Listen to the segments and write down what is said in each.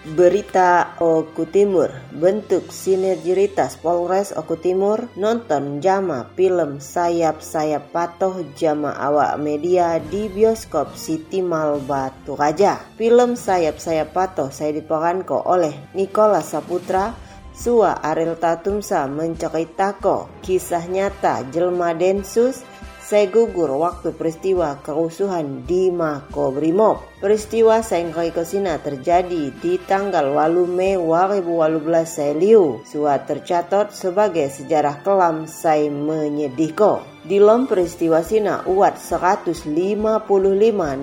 Berita Oku Timur. Bentuk sinergiritas Polres Oku Timur. Nonton Jama film Sayap-Sayap Patoh Jama Awak Media di bioskop Siti Mal Batu Raja. Film Sayap-Sayap Patoh saya diperankan oleh Nikola Saputra Sua Ariel Tatumsa menceritakan kisah nyata Jelma Densus saya gugur waktu peristiwa kerusuhan di Makobrimob. Peristiwa Sengkoi Kosina terjadi di tanggal 8 Mei 2018 Seliu. Sua tercatat sebagai sejarah kelam saya menyedihko. Di lom peristiwa Sina uat 155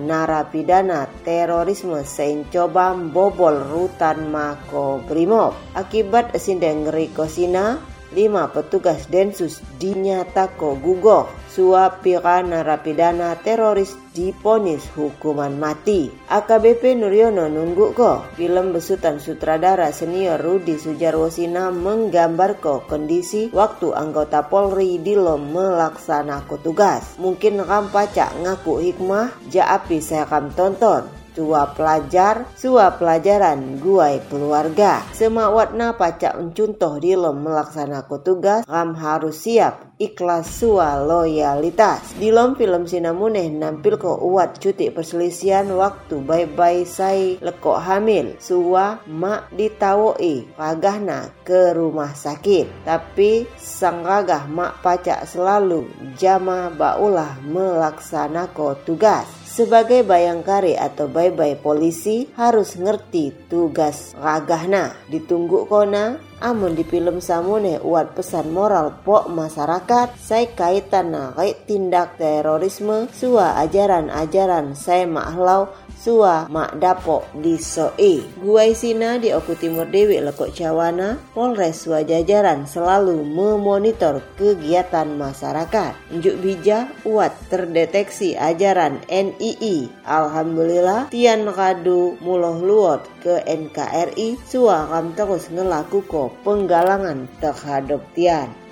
narapidana terorisme coba bobol rutan Makobrimob. Akibat esindeng Sina, lima petugas Densus dinyatako gugur suap pira narapidana teroris diponis hukuman mati. AKBP Nuryono nunggu ko film besutan sutradara senior Rudi Sujarwosina menggambar ko kondisi waktu anggota Polri di lom melaksanakan tugas. Mungkin kam pacak ngaku hikmah, ja api saya kam tonton tua pelajar, sua pelajaran guai keluarga. Semawatna pacak mencuntoh di lom melaksanakan tugas, ram harus siap ikhlas sua loyalitas. Di lom film Sinamune nampil ko uat cuti perselisihan waktu bye-bye say lekok hamil. Sua mak ditawoi ragahna ke rumah sakit. Tapi sang ragah mak pacak selalu jama baulah melaksanakan tugas. Sebagai bayangkari atau bye-bye polisi harus ngerti tugas ragahna. Ditunggu kona, amun di film samune uat pesan moral pok masyarakat saya kaitan na kait tindak terorisme sua ajaran-ajaran saya maklau sua mak dapo di soe. Guai sina di Oku Timur Dewi lekok cawana, Polres sua jajaran selalu memonitor kegiatan masyarakat. Unjuk bija uat terdeteksi ajaran NII. Alhamdulillah tian kadu muloh luot ke NKRI sua kam terus ngelaku ko penggalangan terhadap tian.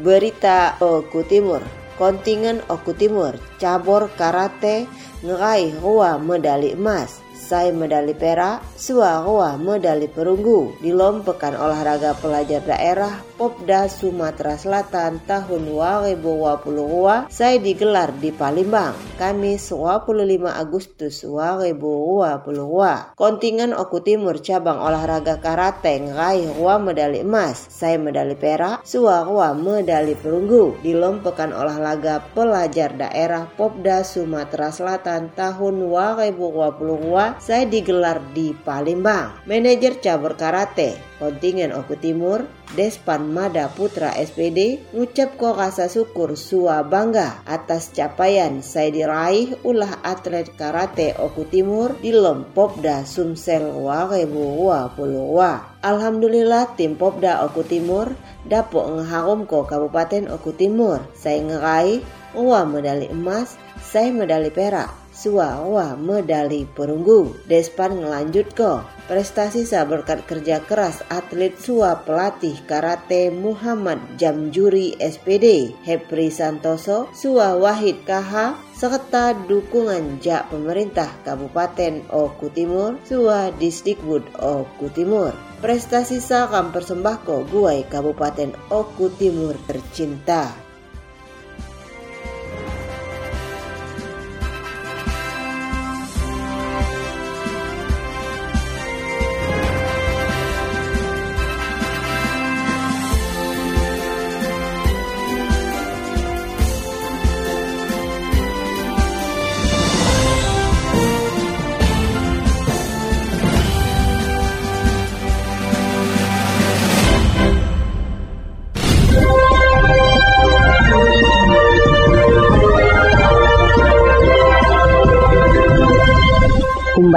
Berita Oku Timur. Kontingen Oku Timur cabur karate ngeraih rua medali emas saya medali perak, Sua Roa medali perunggu di lompekan olahraga pelajar daerah Popda Sumatera Selatan tahun 2022 saya digelar di Palembang, Kamis 25 Agustus 2022. Kontingen Oku Timur cabang olahraga karate ngeraih Roa medali emas, saya medali perak, Sua Roa medali perunggu di lompekan olahraga pelajar daerah Popda Sumatera Selatan tahun 2022 saya digelar di Palembang. Manajer cabur karate kontingen Oku Timur, Despan Mada Putra SPD, ngucap ko rasa syukur sua bangga atas capaian saya diraih ulah atlet karate Oku Timur di lom Popda Sumsel Warebu Wapuluwa. Alhamdulillah tim Popda Oku Timur dapok ngeharum ko Kabupaten Oku Timur. Saya ngeraih uang medali emas, saya medali perak, suawa medali perunggu. Despan ngelanjut ko. Prestasi sa berkat kerja keras atlet sua pelatih karate Muhammad Jamjuri SPD, Hepri Santoso, sua Wahid KH, serta dukungan jak pemerintah Kabupaten Oku Timur, sua Disdikbud Oku Timur. Prestasi sa kam persembahko guai Kabupaten Oku Timur tercinta.